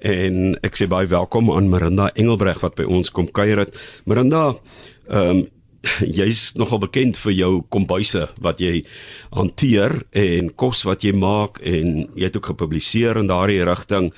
en ek sê baie welkom aan Marinda Engelbreg wat by ons kom kuier het. Marinda, ehm um, jy's nogal bekend vir jou kombuise wat jy hanteer en kos wat jy maak en jy het ook gepubliseer in daardie rigting.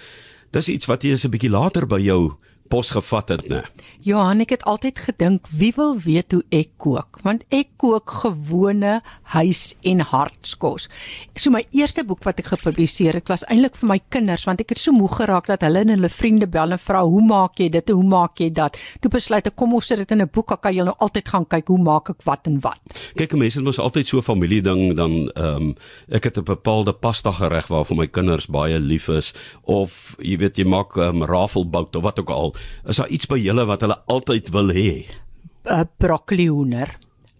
Dis iets wat jy 'n bietjie later by jou pos gevat het, né? Johan, ek het altyd gedink wie wil weet hoe ek kook, want ek kook gewone huis- en hartskos. So my eerste boek wat ek gepubliseer het was eintlik vir my kinders want ek het so moeg geraak dat hulle en hulle vriende bel en vra hoe maak jy dit en hoe maak jy dat. Toe besluit ek kom ons sit dit in 'n boek, dan kan jy nou altyd gaan kyk hoe maak ek wat en wat. Kyk, mense het mos altyd so 'n familie ding dan ehm um, ek het 'n bepaalde pasta gereg waarvan my kinders baie lief is of jy weet jy maak ehm um, rafelbout of wat ook al is daar iets by julle wat hulle altyd wil hê? 'n uh, Broccoli hoender.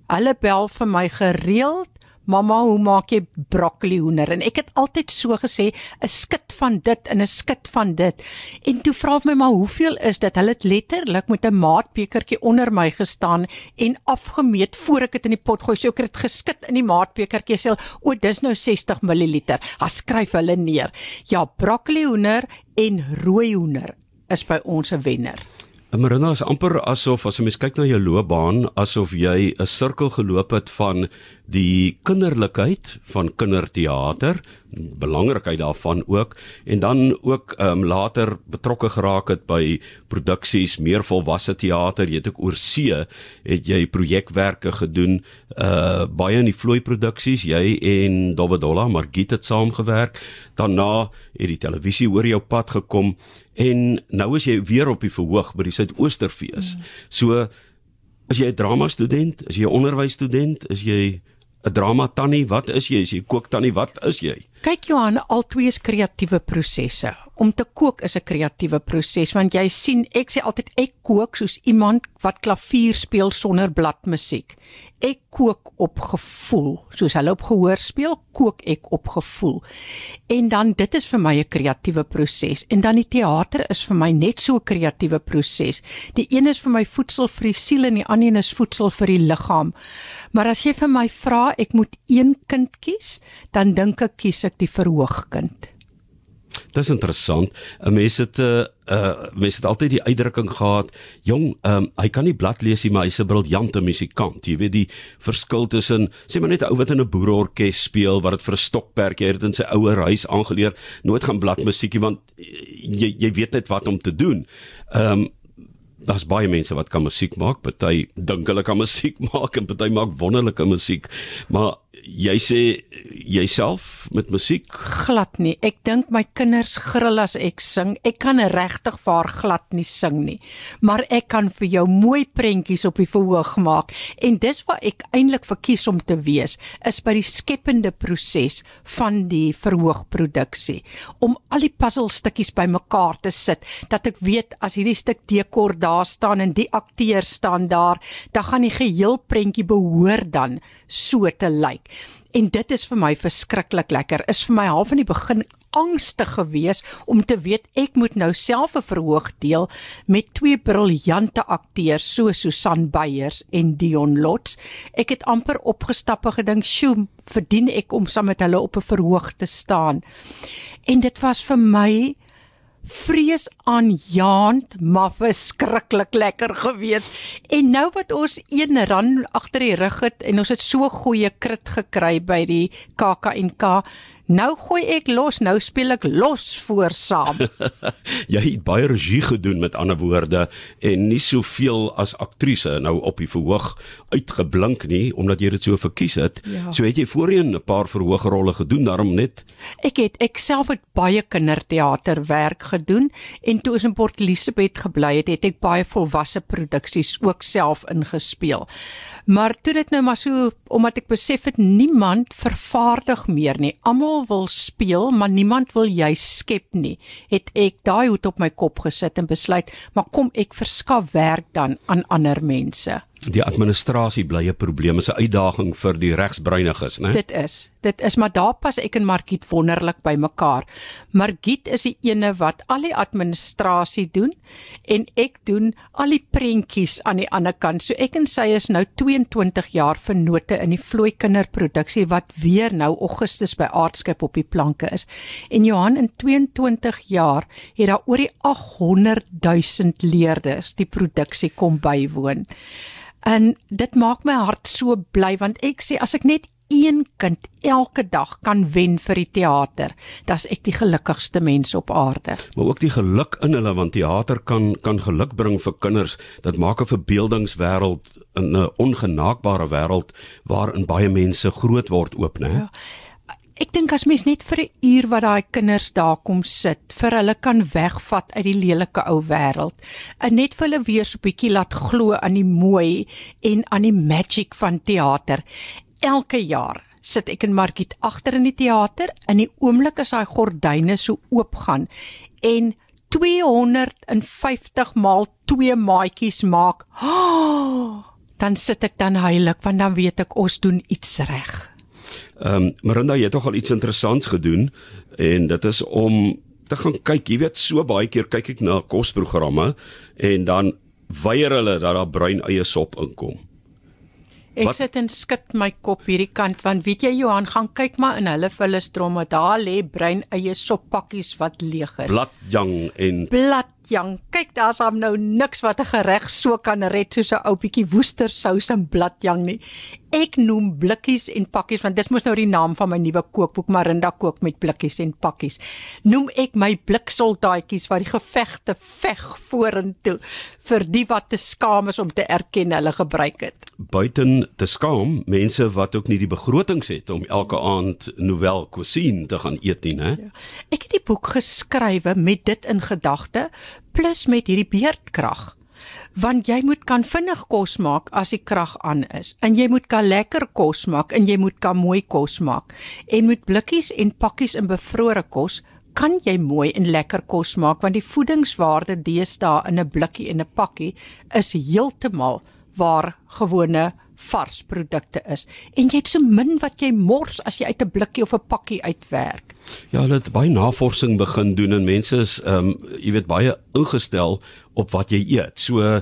Hulle bel vir my gereeld Mamma, hoe maak jy broccoli hoender? En ek het altyd so gesê, 'n skit van dit en 'n skit van dit. En toe vra hulle my maar hoeveel is dit? Hulle het letterlik met 'n maatbekertjie onder my gestaan en afgemeet voor ek dit in die pot gooi. So ek het dit geskit in die maatbekertjie sê, "O, dis nou 60 ml." Ha skryf hulle neer. Ja, broccoli hoender en rooi hoender is by ons 'n wenner. Marina is amper asof as jy mens kyk na jou loopbaan asof jy 'n sirkel geloop het van die kinderlikheid van kinderteater, belangrikheid daarvan ook en dan ook ehm um, later betrokke geraak het by produksies meer volwasse teater, jy het ook oor see het jy projekwerke gedoen, uh baie in die vloei produksies, jy en Dowadola, Margit het saamgewerk. Daarna het die televisie oor jou pad gekom en nou is jy weer op die verhoog by die Suidoosterfees. Mm. So as jy 'n drama student, as jy 'n onderwysstudent, is jy 'n drama tannie, wat is jy? As jy kook tannie, wat is jy? Kyk Johan, albei is kreatiewe prosesse. Om te kook is 'n kreatiewe proses want jy sien, ek sê altyd ek kook soos iemand wat klavier speel sonder bladmusiek. Ek kook op gevoel. Soos hulle op gehoor speel, kook ek op gevoel. En dan dit is vir my 'n kreatiewe proses en dan die teater is vir my net so 'n kreatiewe proses. Die een is vir my voedsel vir die siel en die ander een is voedsel vir die liggaam. Maar as jy vir my vra ek moet een kind kies, dan dink ek kies ek die verhoogkind. Dis interessant. 'n Mens het 'n uh, uh mens het altyd die uitdrukking gehad, jong, um, hy kan nie blad lees nie, maar hy's 'n briljante musikant. Jy weet die verskil tussen sê maar net 'n ou wat in 'n boereorkes speel wat dit vir 'n stokperd jy het in sy ouer huis aangeleer, nooit gaan bladmusiekie want jy jy weet net wat om te doen. Um Daar's baie mense wat kan musiek maak, party dink hulle kan musiek maak en party maak wonderlike musiek. Maar jy sê jouself met musiek glad nie. Ek dink my kinders gril as ek sing. Ek kan regtig vir glad nie sing nie. Maar ek kan vir jou mooi prentjies op die verhoog maak en dis wat ek eintlik verkies om te wees is by die skepende proses van die verhoogproduksie om al die puzzelstukkies bymekaar te sit dat ek weet as hierdie stuk dekor daar staan en die akteur staan daar, dan gaan die geheel prentjie behoort dan so te lyk. En dit is vir my verskriklik lekker. Is vir my half in die begin angstig gewees om te weet ek moet nou self 'n verhoog deel met twee briljante akteurs so Susan Beyers en Dion Lots. Ek het amper opgestap en gedink, "Sjoe, verdien ek om saam met hulle op 'n verhoog te staan?" En dit was vir my vrees aanjaend, maar verskriklik lekker gewees. En nou wat ons 1 rand agter die rug het en ons het so goeie krit gekry by die KAK&K, Nou gooi ek los, nou speel ek los voor saam. jy het baie regie gedoen met ander woorde en nie soveel as aktrise nou op die verhoog uitgeblink nie omdat jy dit so verkies het. Ja. So het jy voorheen 'n paar verhoogrolle gedoen daarom net. Ek het ek self het baie kinderteaterwerk gedoen en toe ons in Port Elizabeth gebly het, het ek baie volwasse produksies ook self ingespeel. Maar toe dit nou maar so omdat ek besef het niemand vervaardig meer nie. Almal wil speel, maar niemand wil jy skep nie. Het ek daai hoed op my kop gesit en besluit, maar kom ek verskaf werk dan aan ander mense. Die administrasie bly 'n probleem, is 'n uitdaging vir die regsbreiniges, né? Dit is. Dit is maar daar pas ek en Margriet wonderlik by mekaar. Margriet is die ene wat al die administrasie doen en ek doen al die prentjies aan die ander kant. So ek en sy is nou 22 jaar vennote in die vlooi kinderproduksie wat weer nou Augustus by Aardskip op die planke is. En Johan in 22 jaar het daar oor die 800 000 leerders die produksie kom bywoon. En dit maak my hart so bly want ek sê as ek net een kind elke dag kan wen vir die teater, dan's ek die gelukkigste mens op aarde. Maar ook die geluk in hulle want teater kan kan geluk bring vir kinders. Dit maak 'n verbeeldingswêreld in 'n ongenaakbare wêreld waarin baie mense groot word oop, né? Ja. Ek dink as mens net vir 'n uur wat daai kinders daar kom sit, vir hulle kan wegvat uit die lelike ou wêreld, en net vir hulle weer so 'n bietjie laat glo aan die mooi en aan die magic van teater. Elke jaar sit ek en Margriet agter in die teater in die oomblik as daai gordyne so oopgaan en 250 maal twee maatjies maak. Oh, dan sit ek dan heilig want dan weet ek ons doen iets reg. Ehm um, Marinda, jy het tog al iets interessants gedoen en dit is om te gaan kyk, jy weet so baie keer kyk ek na kosprogramme en dan weier hulle dat daar bruin eie sop inkom. Ek Wat? sit en skud my kop hierdie kant want weet jy Johan gaan kyk maar in hulle vullistromme daar lê bruin eie soppakkies wat leeg is. Bladjang en Bladjang. Kyk daar's hom nou niks wat 'n gereg so kan red soos 'n ou bietjie woestersous en bladjang nie. Ek noem blikkies en pakkies want dis mos nou die naam van my nuwe kookboek Marinda kook met blikkies en pakkies. Noem ek my bliksoldaatjies wat die gevegte veg vorentoe vir die wat te skaam is om te erken hulle gebruik dit. Buiten te skaam, mense wat ook nie die begrotings het om elke aand Nouvelle Cuisine te gaan eet nie, hè? Ja. Ek het die boek geskrywe met dit in gedagte plus met hierdie beerdkrag. Want jy moet kan vinnig kos maak as die krag aan is. En jy moet kan lekker kos maak en jy moet kan mooi kos maak. En met blikkies en pakkies in bevrore kos kan jy mooi en lekker kos maak want die voedingswaarde deesdae in 'n blikkie en 'n pakkie is heeltemal waar gewone vars produkte is en jy het so min wat jy mors as jy uit 'n blikkie of 'n pakkie uitwerk. Ja, hulle het baie navorsing begin doen en mense is ehm um, jy weet baie ingestel op wat jy eet. So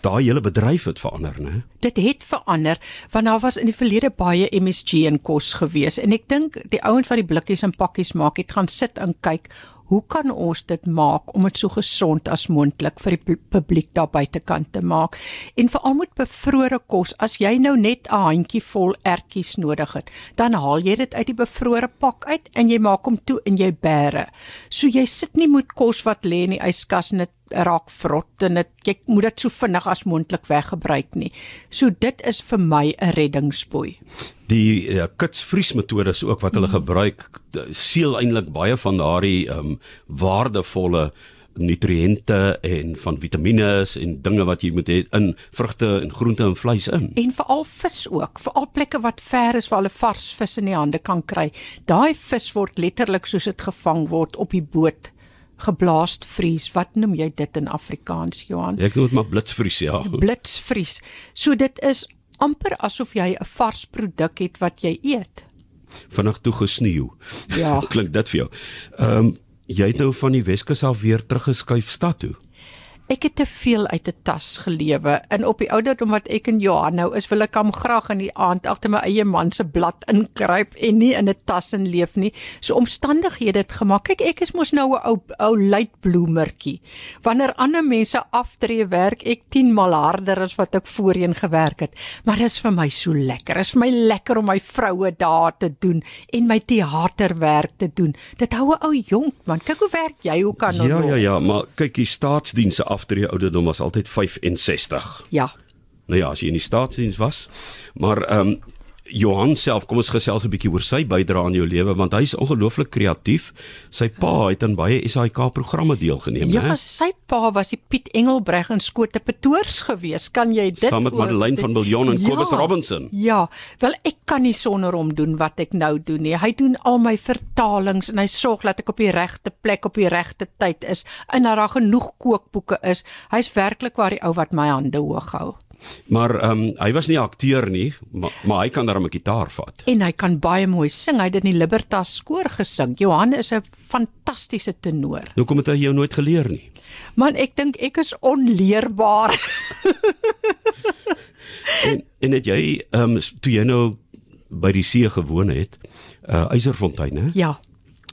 daai hele bedryf het verander, né? Dit het verander want daar was in die verlede baie MSG in kos gewees en ek dink die ouens wat die blikkies en pakkies maak het gaan sit en kyk hoe kan ons dit maak om dit so gesond as moontlik vir die publiek daar buitekant te maak? En veral met bevrore kos as jy nou net 'n handjie vol ertjies nodig het dan haal jy dit uit die bevrore pak uit en jy maak hom toe in jy bære. So jy sit nie met kos wat lê in die yskas en dit raak vrot en dit jy moet dit so vinnig as moontlik weggebruik nie. So dit is vir my 'n reddingsboei die uh, kitsvries metodes ook wat hulle gebruik seël eintlik baie van daardie um, waardevolle nutriënte en van vitamiene en dinge wat jy moet hê in vrugte en groente en vleis in. En veral vis ook, veral plekke wat ver is waar hulle vars vis in die hande kan kry. Daai vis word letterlik soos dit gevang word op die boot geblaas vries. Wat noem jy dit in Afrikaans, Johan? Ek noem dit maar blitsvries, ja. Blitsvries. So dit is amper asof jy 'n vars produk het wat jy eet. Vanaand toe gesneeu. Ja. Klink dit vir jou? Ehm um, jy het nou van die Weskus af weer teruggeskuif stad toe. Ek het te veel uit 'n tas gelewe en op die ouderdom wat ek en Johan nou is, wil ek hom graag in die aand agter my eie man se blad inkruip en nie in 'n tas in leef nie. So omstandighede het gemaak. Kyk, ek is mos nou 'n ou ou luitbloemertjie. Wanneer ander mense aftree, werk ek 10 maal harder as wat ek voorheen gewerk het. Maar dit is vir my so lekker. Dit is vir my lekker om my vroue daar te doen en my teaterwerk te doen. Dit hou 'n ou jonk man. Kyk hoe werk jy? Hoe kan Ja, ja, ja, maar kyk, die staatsdienste aftree ouderdom was altyd 65. Ja. Nou ja, as jy in die staatsdiens was, maar ehm um, Johan self, kom ons gesels 'n bietjie oor sy bydrae aan jou lewe want hy is ongelooflik kreatief. Sy pa het aan baie SAK programme deelgeneem, hè? Ja, sy pa was die Piet Engelbreg in Skote Petoors gewees. Kan jy dit Saam met Madeleine van Biljon en ja, Kobus Robinson. Ja, wel ek kan nie sonder hom doen wat ek nou doen nie. Hy doen al my vertalings en hy sorg dat ek op die regte plek op die regte tyd is en dat daar genoeg kookboeke is. Hy's werklik waar die ou wat my hande hoog hou. Maar ehm um, hy was nie akteur nie, maar, maar hy kan darm 'n gitaar vat. En hy kan baie mooi sing. Hy het in die Libertas koor gesing. Johan is 'n fantastiese tenor. Nou kom dit hy jou nooit geleer nie. Man, ek dink ek is onleerbaar. en en het jy ehm um, toe jy nou by die see gewoon het, uh Eiserfontein, hè? Ja.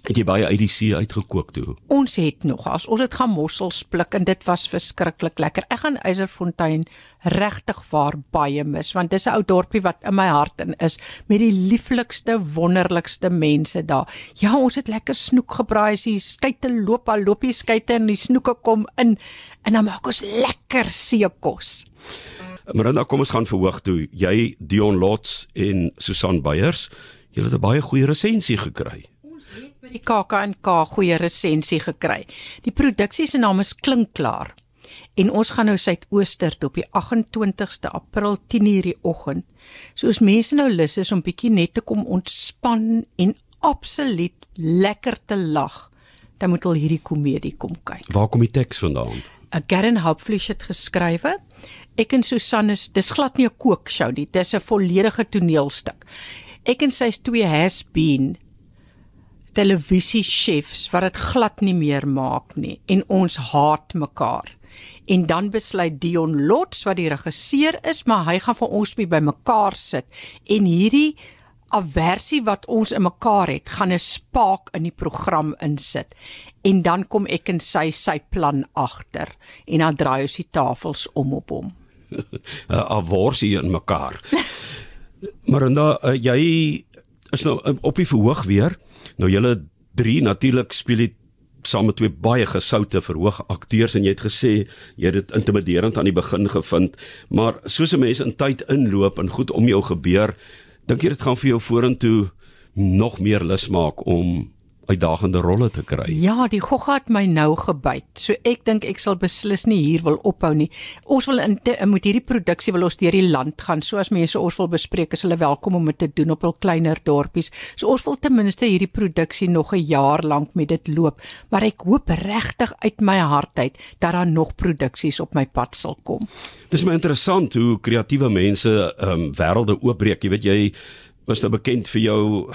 Het jy baie uit die see uitgekook toe? Ons het nog as ons het gaan mossels pluk en dit was verskriklik lekker. Ek gaan Eiserfontein regtig waar baie mis want dis 'n ou dorpie wat in my hart in is met die lieflikste wonderlikste mense daar. Ja, ons het lekker snoek gebraai, as die skeite loop, al loop die skeite en die snoeke kom in en dan maak ons lekker seekos. Miranda, kom ons gaan verhoog toe. Jy Dion Lots en Susan Beyers, julle het 'n baie goeie resensie gekry by die KAK&K goeie resensie gekry. Die produksie se naam is Klinkklaar. En ons gaan nou suidooster toe op die 28ste April 10:00 die oggend. So as mense nou lus is om bietjie net te kom ontspan en absoluut lekker te lag, dan moet hulle hierdie komedie kom kyk. Waar kom die teks vandaan? 'n Garen Hopfleish het geskrywe. Ek en Susan is dis glad nie 'n kookshow nie, dis 'n volledige toneelstuk. Ek en sy is twee has been televisie chefs wat dit glad nie meer maak nie en ons haat mekaar. En dan besluit Dion Lots wat die regisseur is, maar hy gaan vir ons by mekaar sit en hierdie aversie wat ons in mekaar het, gaan 'n spaak in die program insit. En dan kom ek en sy sy plan agter en dan draai ons die tafels om op hom. 'n Aversie in mekaar. maar dan uh, jy is nou op die verhoog weer. Nou julle drie natuurlik speel dit saam met twee baie gesoute verhoog akteurs en jy het gesê jy het dit intimiderend aan die begin gevind, maar soos 'n mens in tyd inloop en goed om jou gebeur, dink jy dit gaan vir jou vorentoe nog meer lus maak om uitdagende rolle te kry. Ja, die gogga het my nou gebyt. So ek dink ek sal beslis nie hier wil ophou nie. Ons wil in te, moet hierdie produksie wil ons deur die land gaan. So as mense ons wil bespreek, is hulle welkom om dit te doen op hul kleiner dorpies. So ons wil ten minste hierdie produksie nog 'n jaar lank met dit loop, maar ek hoop regtig uit my hart uit dat daar nog produksies op my pad sal kom. Dis my interessant hoe kreatiewe mense ehm um, wêrelde oopbreek. Jy weet jy was nou bekend vir jou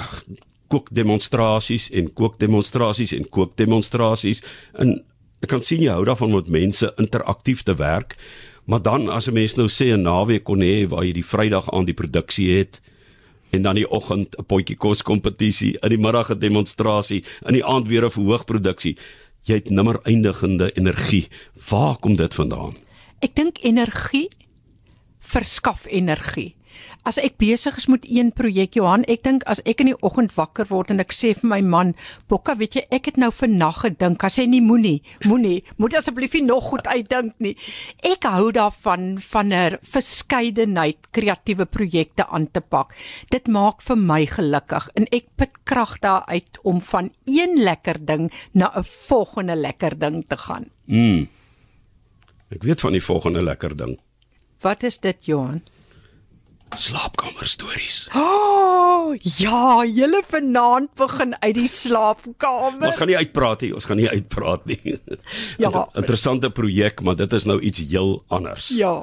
kookdemonstrasies en kookdemonstrasies en kookdemonstrasies en ek kan sien jy hou daarvan om met mense interaktief te werk maar dan as 'n mens nou sê 'n naweek kon hê waar jy die Vrydag aan die produksie het en dan die oggend 'n potjie kos kompetisie in die middag 'n demonstrasie in die aand weer 'n verhoogproduksie jy het nimmer eindigende energie. Waar kom dit vandaan? Ek dink energie verskaf energie as ek besig is met een projek Johan, ek dink as ek in die oggend wakker word en ek sê vir my man, "Bokka, weet jy, ek het nou vannag gedink, as hy nie moenie, moenie, moet asseblief nie nog goed uitdink nie." Ek hou daarvan van 'n verskeidenheid kreatiewe projekte aan te pak. Dit maak vir my gelukkig en ek put krag daaruit om van een lekker ding na 'n volgende lekker ding te gaan. Mm. Ek weet van die volgende lekker ding. Wat is dit, Johan? Slaapkamer stories. Oh, ja, julle vanaand begin uit die slaapkamer. Ons gaan nie uitpraat nie, ons gaan nie uitpraat nie. Ja, Inter interessante projek, maar dit is nou iets heel anders. Ja.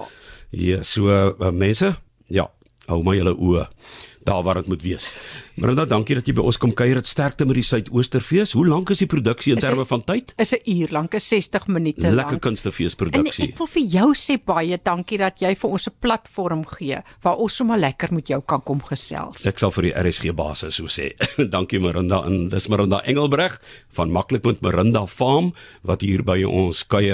Ja, so uh, mense, ja, hou maar julle oë daar waar dit moet wees. Marinda, dankie dat jy by ons kom kuier. Dit sterkte met die Suidoosterfees. Hoe lank is die produksie in terme van tyd? Is 'n uur lank, is 60 minute lank. Lekker kunstefees produksie. Ek wil vir jou sê baie dankie dat jy vir ons 'n platform gee waar ons sommer lekker met jou kan kom gesels. Ek sal vir die RSG basis so sê. dankie Marinda en dis Marinda Engelbreg van Maklik met Marinda Farm wat hier by ons kuier.